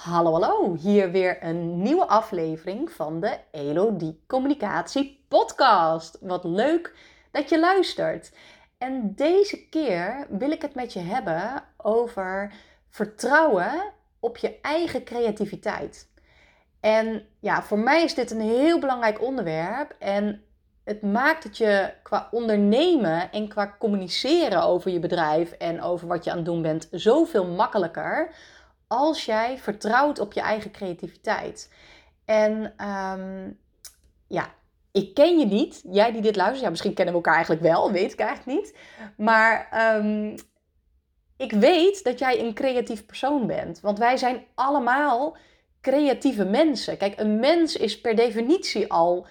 Hallo, hallo. Hier weer een nieuwe aflevering van de Elodie Communicatie Podcast. Wat leuk dat je luistert. En deze keer wil ik het met je hebben over vertrouwen op je eigen creativiteit. En ja, voor mij is dit een heel belangrijk onderwerp. En het maakt het je qua ondernemen en qua communiceren over je bedrijf en over wat je aan het doen bent zoveel makkelijker als jij vertrouwt op je eigen creativiteit. En um, ja, ik ken je niet. Jij die dit luistert, ja, misschien kennen we elkaar eigenlijk wel, weet ik eigenlijk niet. Maar um, ik weet dat jij een creatief persoon bent. Want wij zijn allemaal creatieve mensen. Kijk, een mens is per definitie al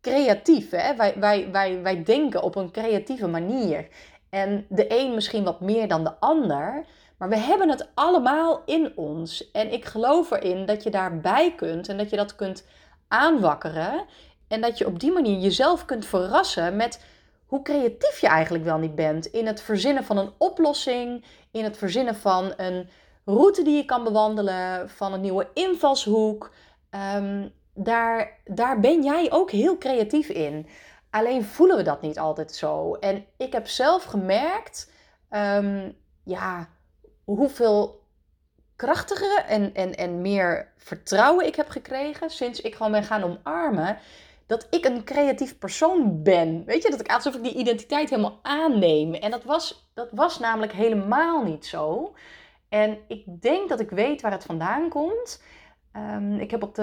creatief. Hè? Wij, wij, wij, wij denken op een creatieve manier. En de een misschien wat meer dan de ander. Maar we hebben het allemaal in ons. En ik geloof erin dat je daarbij kunt en dat je dat kunt aanwakkeren. En dat je op die manier jezelf kunt verrassen met hoe creatief je eigenlijk wel niet bent. In het verzinnen van een oplossing, in het verzinnen van een route die je kan bewandelen, van een nieuwe invalshoek. Um, daar, daar ben jij ook heel creatief in. Alleen voelen we dat niet altijd zo. En ik heb zelf gemerkt, um, ja, hoeveel krachtiger en, en, en meer vertrouwen ik heb gekregen sinds ik gewoon ben gaan omarmen. Dat ik een creatief persoon ben. Weet je, dat ik alsof ik die identiteit helemaal aanneem. En dat was, dat was namelijk helemaal niet zo. En ik denk dat ik weet waar het vandaan komt. Um, ik heb op de,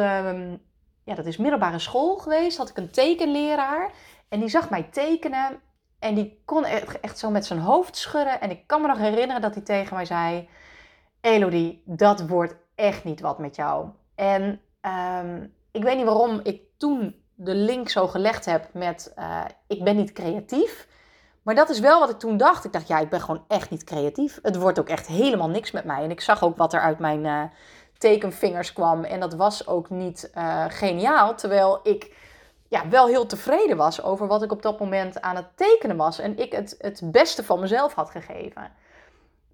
ja, dat is middelbare school geweest, had ik een tekenleraar. En die zag mij tekenen. En die kon echt, zo met zijn hoofd schudden. En ik kan me nog herinneren dat hij tegen mij zei: Elodie, dat wordt echt niet wat met jou. En um, ik weet niet waarom ik toen de link zo gelegd heb met: uh, ik ben niet creatief. Maar dat is wel wat ik toen dacht. Ik dacht, ja, ik ben gewoon echt niet creatief. Het wordt ook echt helemaal niks met mij. En ik zag ook wat er uit mijn uh, tekenvingers kwam. En dat was ook niet uh, geniaal. Terwijl ik ja, wel heel tevreden was over wat ik op dat moment aan het tekenen was. En ik het, het beste van mezelf had gegeven.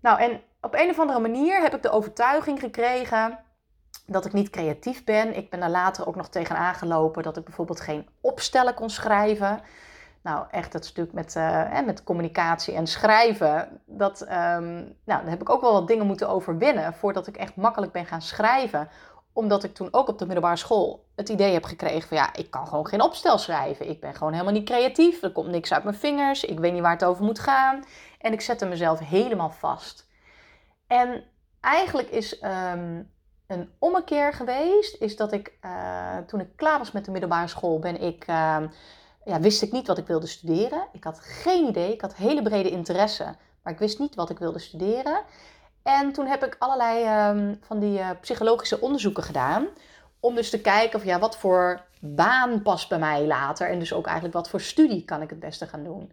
Nou, en op een of andere manier heb ik de overtuiging gekregen dat ik niet creatief ben. Ik ben daar later ook nog tegenaan gelopen dat ik bijvoorbeeld geen opstellen kon schrijven. Nou, echt dat stuk met, uh, met communicatie en schrijven. Dat, um, nou, daar heb ik ook wel wat dingen moeten overwinnen voordat ik echt makkelijk ben gaan schrijven omdat ik toen ook op de middelbare school het idee heb gekregen van ja, ik kan gewoon geen opstel schrijven. Ik ben gewoon helemaal niet creatief. Er komt niks uit mijn vingers. Ik weet niet waar het over moet gaan. En ik zette mezelf helemaal vast. En eigenlijk is um, een ommekeer geweest, is dat ik uh, toen ik klaar was met de middelbare school, ben ik, uh, ja, wist ik niet wat ik wilde studeren. Ik had geen idee. Ik had hele brede interesse, maar ik wist niet wat ik wilde studeren. En toen heb ik allerlei um, van die uh, psychologische onderzoeken gedaan. Om dus te kijken of ja, wat voor baan past bij mij later. En dus ook eigenlijk wat voor studie kan ik het beste gaan doen.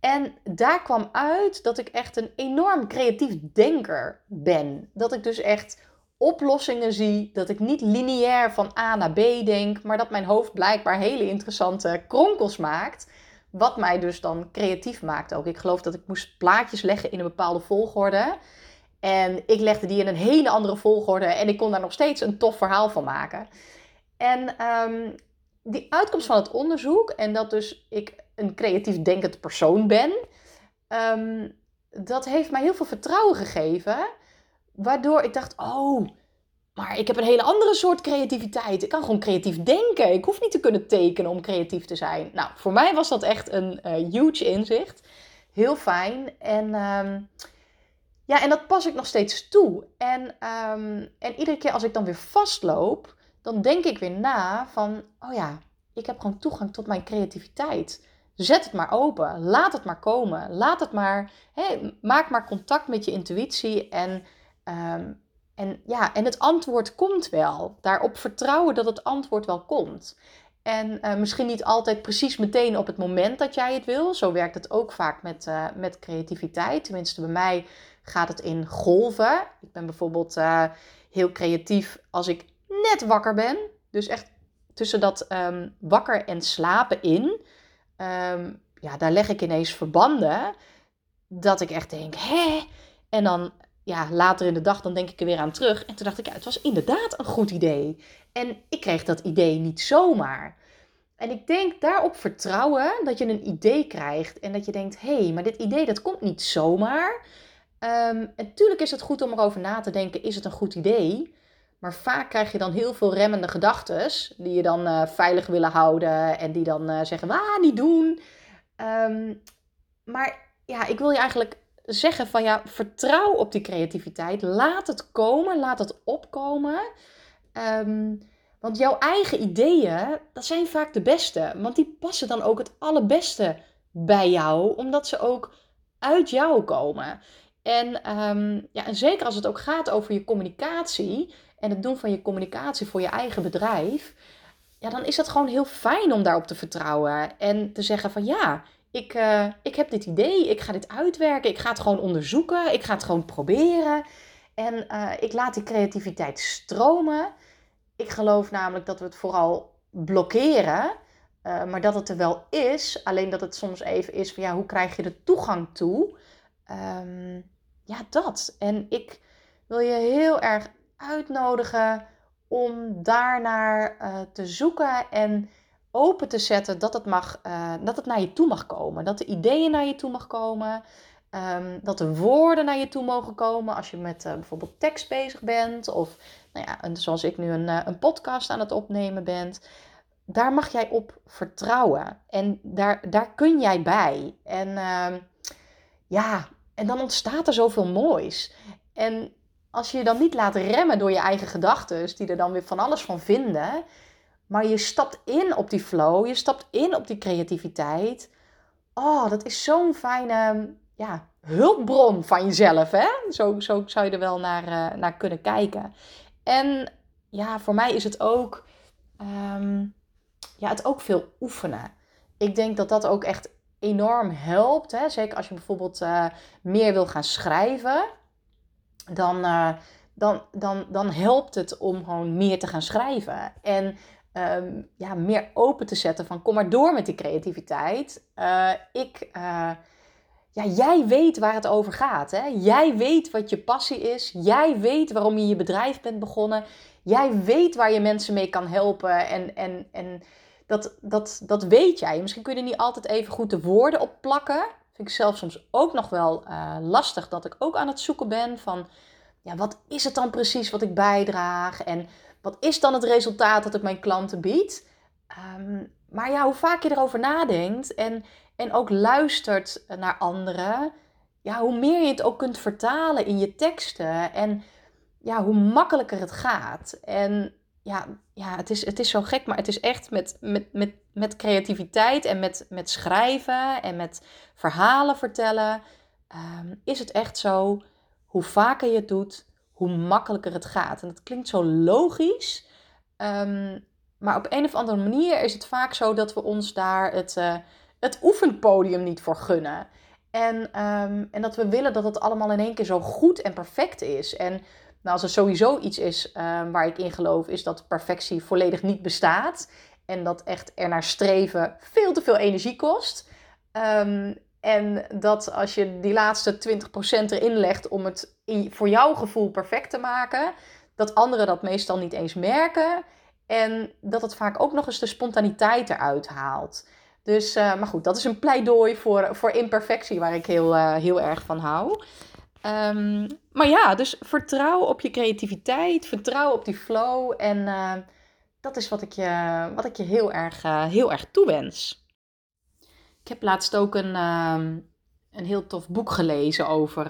En daar kwam uit dat ik echt een enorm creatief denker ben. Dat ik dus echt oplossingen zie. Dat ik niet lineair van A naar B denk. Maar dat mijn hoofd blijkbaar hele interessante kronkels maakt. Wat mij dus dan creatief maakt ook. Ik geloof dat ik moest plaatjes leggen in een bepaalde volgorde. En ik legde die in een hele andere volgorde en ik kon daar nog steeds een tof verhaal van maken. En um, die uitkomst van het onderzoek, en dat dus ik een creatief denkend persoon ben, um, dat heeft mij heel veel vertrouwen gegeven. Waardoor ik dacht, oh, maar ik heb een hele andere soort creativiteit. Ik kan gewoon creatief denken. Ik hoef niet te kunnen tekenen om creatief te zijn. Nou, voor mij was dat echt een uh, huge inzicht. Heel fijn. En um, ja, en dat pas ik nog steeds toe. En, um, en iedere keer als ik dan weer vastloop, dan denk ik weer na van, oh ja, ik heb gewoon toegang tot mijn creativiteit. Zet het maar open, laat het maar komen, laat het maar, maak maar contact met je intuïtie en, um, en, ja, en het antwoord komt wel. Daarop vertrouwen dat het antwoord wel komt. En uh, misschien niet altijd precies meteen op het moment dat jij het wil. Zo werkt het ook vaak met, uh, met creativiteit. Tenminste, bij mij gaat het in golven. Ik ben bijvoorbeeld uh, heel creatief als ik net wakker ben. Dus echt tussen dat um, wakker en slapen in. Um, ja, daar leg ik ineens verbanden. Dat ik echt denk, hè? En dan ja, later in de dag dan denk ik er weer aan terug. En toen dacht ik, ja, het was inderdaad een goed idee. En ik kreeg dat idee niet zomaar. En ik denk daarop vertrouwen dat je een idee krijgt en dat je denkt, hé, hey, maar dit idee dat komt niet zomaar. Um, en natuurlijk is het goed om erover na te denken, is het een goed idee? Maar vaak krijg je dan heel veel remmende gedachten die je dan uh, veilig willen houden en die dan uh, zeggen, ah, niet doen. Um, maar ja, ik wil je eigenlijk zeggen van ja, vertrouw op die creativiteit. Laat het komen, laat het opkomen. Um, want jouw eigen ideeën, dat zijn vaak de beste. Want die passen dan ook het allerbeste bij jou, omdat ze ook uit jou komen. En, um, ja, en zeker als het ook gaat over je communicatie en het doen van je communicatie voor je eigen bedrijf, ja, dan is het gewoon heel fijn om daarop te vertrouwen en te zeggen van ja, ik, uh, ik heb dit idee, ik ga dit uitwerken, ik ga het gewoon onderzoeken, ik ga het gewoon proberen. En uh, ik laat die creativiteit stromen. Ik geloof namelijk dat we het vooral blokkeren, uh, maar dat het er wel is. Alleen dat het soms even is van ja, hoe krijg je de toegang toe? Um, ja, dat. En ik wil je heel erg uitnodigen om daarnaar uh, te zoeken en open te zetten dat het, mag, uh, dat het naar je toe mag komen. Dat de ideeën naar je toe mag komen. Um, dat de woorden naar je toe mogen komen als je met uh, bijvoorbeeld tekst bezig bent. Of nou ja, zoals ik nu een, een podcast aan het opnemen ben. Daar mag jij op vertrouwen. En daar, daar kun jij bij. En uh, ja, en dan ontstaat er zoveel moois. En als je je dan niet laat remmen door je eigen gedachten, die er dan weer van alles van vinden. Maar je stapt in op die flow, je stapt in op die creativiteit. Oh, dat is zo'n fijne ja, hulpbron van jezelf. Hè? Zo, zo zou je er wel naar, uh, naar kunnen kijken. En ja, voor mij is het ook, um, ja, het ook veel oefenen. Ik denk dat dat ook echt enorm helpt. Hè? Zeker als je bijvoorbeeld uh, meer wil gaan schrijven. Dan, uh, dan, dan, dan helpt het om gewoon meer te gaan schrijven. En um, ja, meer open te zetten van kom maar door met die creativiteit. Uh, ik ja, jij weet waar het over gaat. Hè? Jij weet wat je passie is. Jij weet waarom je je bedrijf bent begonnen. Jij weet waar je mensen mee kan helpen. En, en, en dat, dat, dat weet jij. Misschien kun je er niet altijd even goed de woorden op plakken. Vind ik zelf soms ook nog wel uh, lastig dat ik ook aan het zoeken ben van... Ja, wat is het dan precies wat ik bijdraag? En wat is dan het resultaat dat ik mijn klanten bied? Um, maar ja, hoe vaak je erover nadenkt en en ook luistert naar anderen, ja, hoe meer je het ook kunt vertalen in je teksten en ja, hoe makkelijker het gaat. En ja, ja het, is, het is zo gek, maar het is echt met, met, met, met creativiteit en met, met schrijven en met verhalen vertellen, um, is het echt zo, hoe vaker je het doet, hoe makkelijker het gaat. En dat klinkt zo logisch, um, maar op een of andere manier is het vaak zo dat we ons daar het... Uh, het oefenpodium niet voor gunnen. En, um, en dat we willen dat het allemaal in één keer zo goed en perfect is. En nou, als er sowieso iets is um, waar ik in geloof, is dat perfectie volledig niet bestaat. En dat echt er naar streven veel te veel energie kost. Um, en dat als je die laatste 20% erin legt om het in, voor jouw gevoel perfect te maken, dat anderen dat meestal niet eens merken. En dat het vaak ook nog eens de spontaniteit eruit haalt. Dus, uh, maar goed, dat is een pleidooi voor, voor imperfectie waar ik heel, uh, heel erg van hou. Um, maar ja, dus vertrouw op je creativiteit, vertrouw op die flow. En uh, dat is wat ik je, wat ik je heel, erg, heel erg toewens. Ik heb laatst ook een, een heel tof boek gelezen over,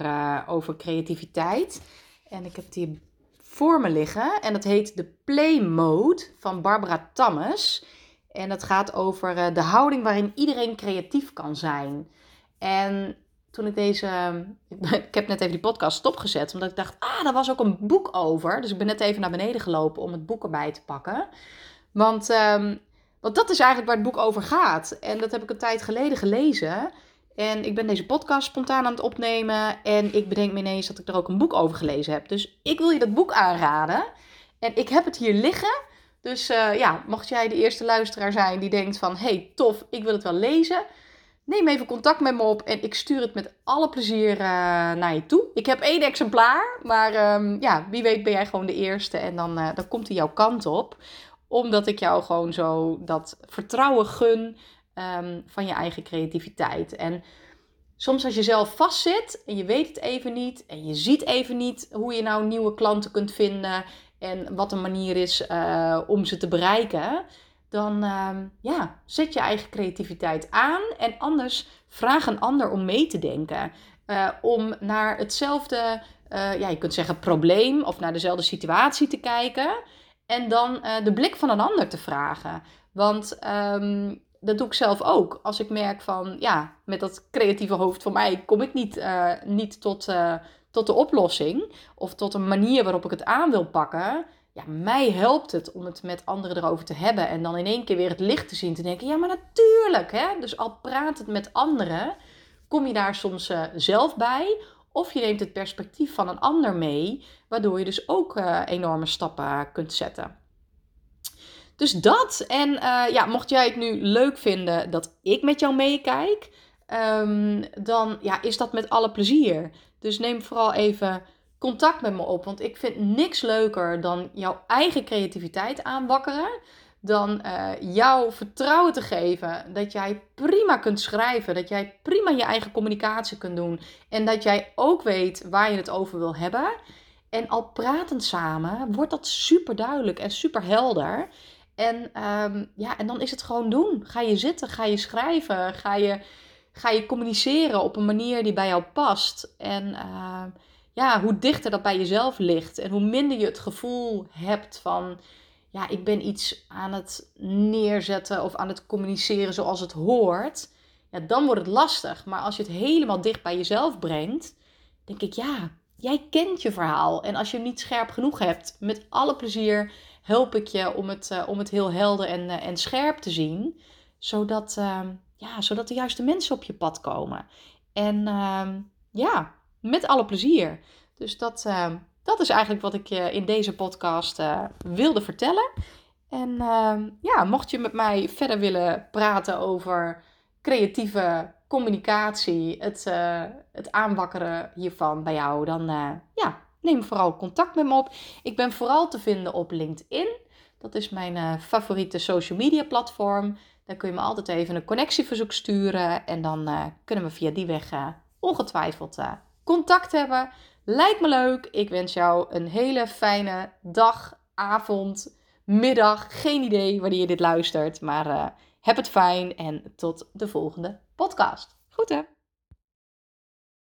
over creativiteit. En ik heb hier voor me liggen. En dat heet The Play Mode van Barbara Tammes. En dat gaat over de houding waarin iedereen creatief kan zijn. En toen ik deze. Ik heb net even die podcast stopgezet, omdat ik dacht, ah, daar was ook een boek over. Dus ik ben net even naar beneden gelopen om het boek erbij te pakken. Want, um, want dat is eigenlijk waar het boek over gaat. En dat heb ik een tijd geleden gelezen. En ik ben deze podcast spontaan aan het opnemen. En ik bedenk me ineens dat ik er ook een boek over gelezen heb. Dus ik wil je dat boek aanraden. En ik heb het hier liggen. Dus uh, ja, mocht jij de eerste luisteraar zijn die denkt van... hey, tof, ik wil het wel lezen. Neem even contact met me op en ik stuur het met alle plezier naar je toe. Ik heb één exemplaar, maar ehm, ja, wie weet ben jij gewoon de eerste en dan, dan komt hij jouw kant op. Omdat ik jou gewoon zo dat vertrouwen gun um, van je eigen creativiteit. En soms als je zelf vastzit en je weet het even niet en je ziet even niet hoe je nou nieuwe klanten kunt vinden en wat een manier is uh, om ze te bereiken, dan uh, ja, zet je eigen creativiteit aan en anders vraag een ander om mee te denken. Uh, om naar hetzelfde, uh, ja, je kunt zeggen probleem of naar dezelfde situatie te kijken en dan de blik van een ander te vragen. Want um, dat doe ik zelf ook. Als ik merk van, ja, met dat creatieve hoofd van mij kom ik niet, niet tot, tot de oplossing. Of tot een manier waarop ik het aan wil pakken. Ja, mij helpt het om het met anderen erover te hebben. En dan in één keer weer het licht te zien. Te denken, ja, maar natuurlijk. Hè? Dus al praat het met anderen, kom je daar soms uh, zelf bij. Of je neemt het perspectief van een ander mee. Waardoor je dus ook enorme stappen kunt zetten. Dus dat. En uh, ja, mocht jij het nu leuk vinden dat ik met jou meekijk, um, dan ja, is dat met alle plezier. Dus neem vooral even contact met me op. Want ik vind niks leuker dan jouw eigen creativiteit aanwakkeren. Dan uh, jou vertrouwen te geven dat jij prima kunt schrijven. Dat jij prima je eigen communicatie kunt doen. En dat jij ook weet waar je het over wil hebben. En al pratend samen wordt dat super duidelijk en super helder. En, um, ja, en dan is het gewoon doen. Ga je zitten, ga je schrijven, ga je, ga je communiceren op een manier die bij jou past. En uh, ja, hoe dichter dat bij jezelf ligt en hoe minder je het gevoel hebt van, ja, ik ben iets aan het neerzetten of aan het communiceren zoals het hoort. Ja, dan wordt het lastig. Maar als je het helemaal dicht bij jezelf brengt, denk ik, ja, jij kent je verhaal. En als je hem niet scherp genoeg hebt, met alle plezier help ik je om het, uh, om het heel helder en, uh, en scherp te zien. Zodat, uh, ja, zodat de juiste mensen op je pad komen. En ehm, ja, met alle plezier. Dus dat, ehm, dat is eigenlijk wat ik je in deze podcast eh, wilde vertellen. En ja, mocht je met mij verder willen praten over creatieve communicatie, het, het aanwakkeren hiervan bij jou, dan ja, neem vooral contact met me op. Ik ben vooral te vinden op LinkedIn. Dat is mijn favoriete social media platform. Daar kun je me altijd even een connectieverzoek sturen. En dan kunnen we via die weg ongetwijfeld contact hebben. Lijkt me leuk. Ik wens jou een hele fijne dag, avond, middag. Geen idee wanneer je dit luistert. Maar heb het fijn en tot de volgende podcast. Goed hè?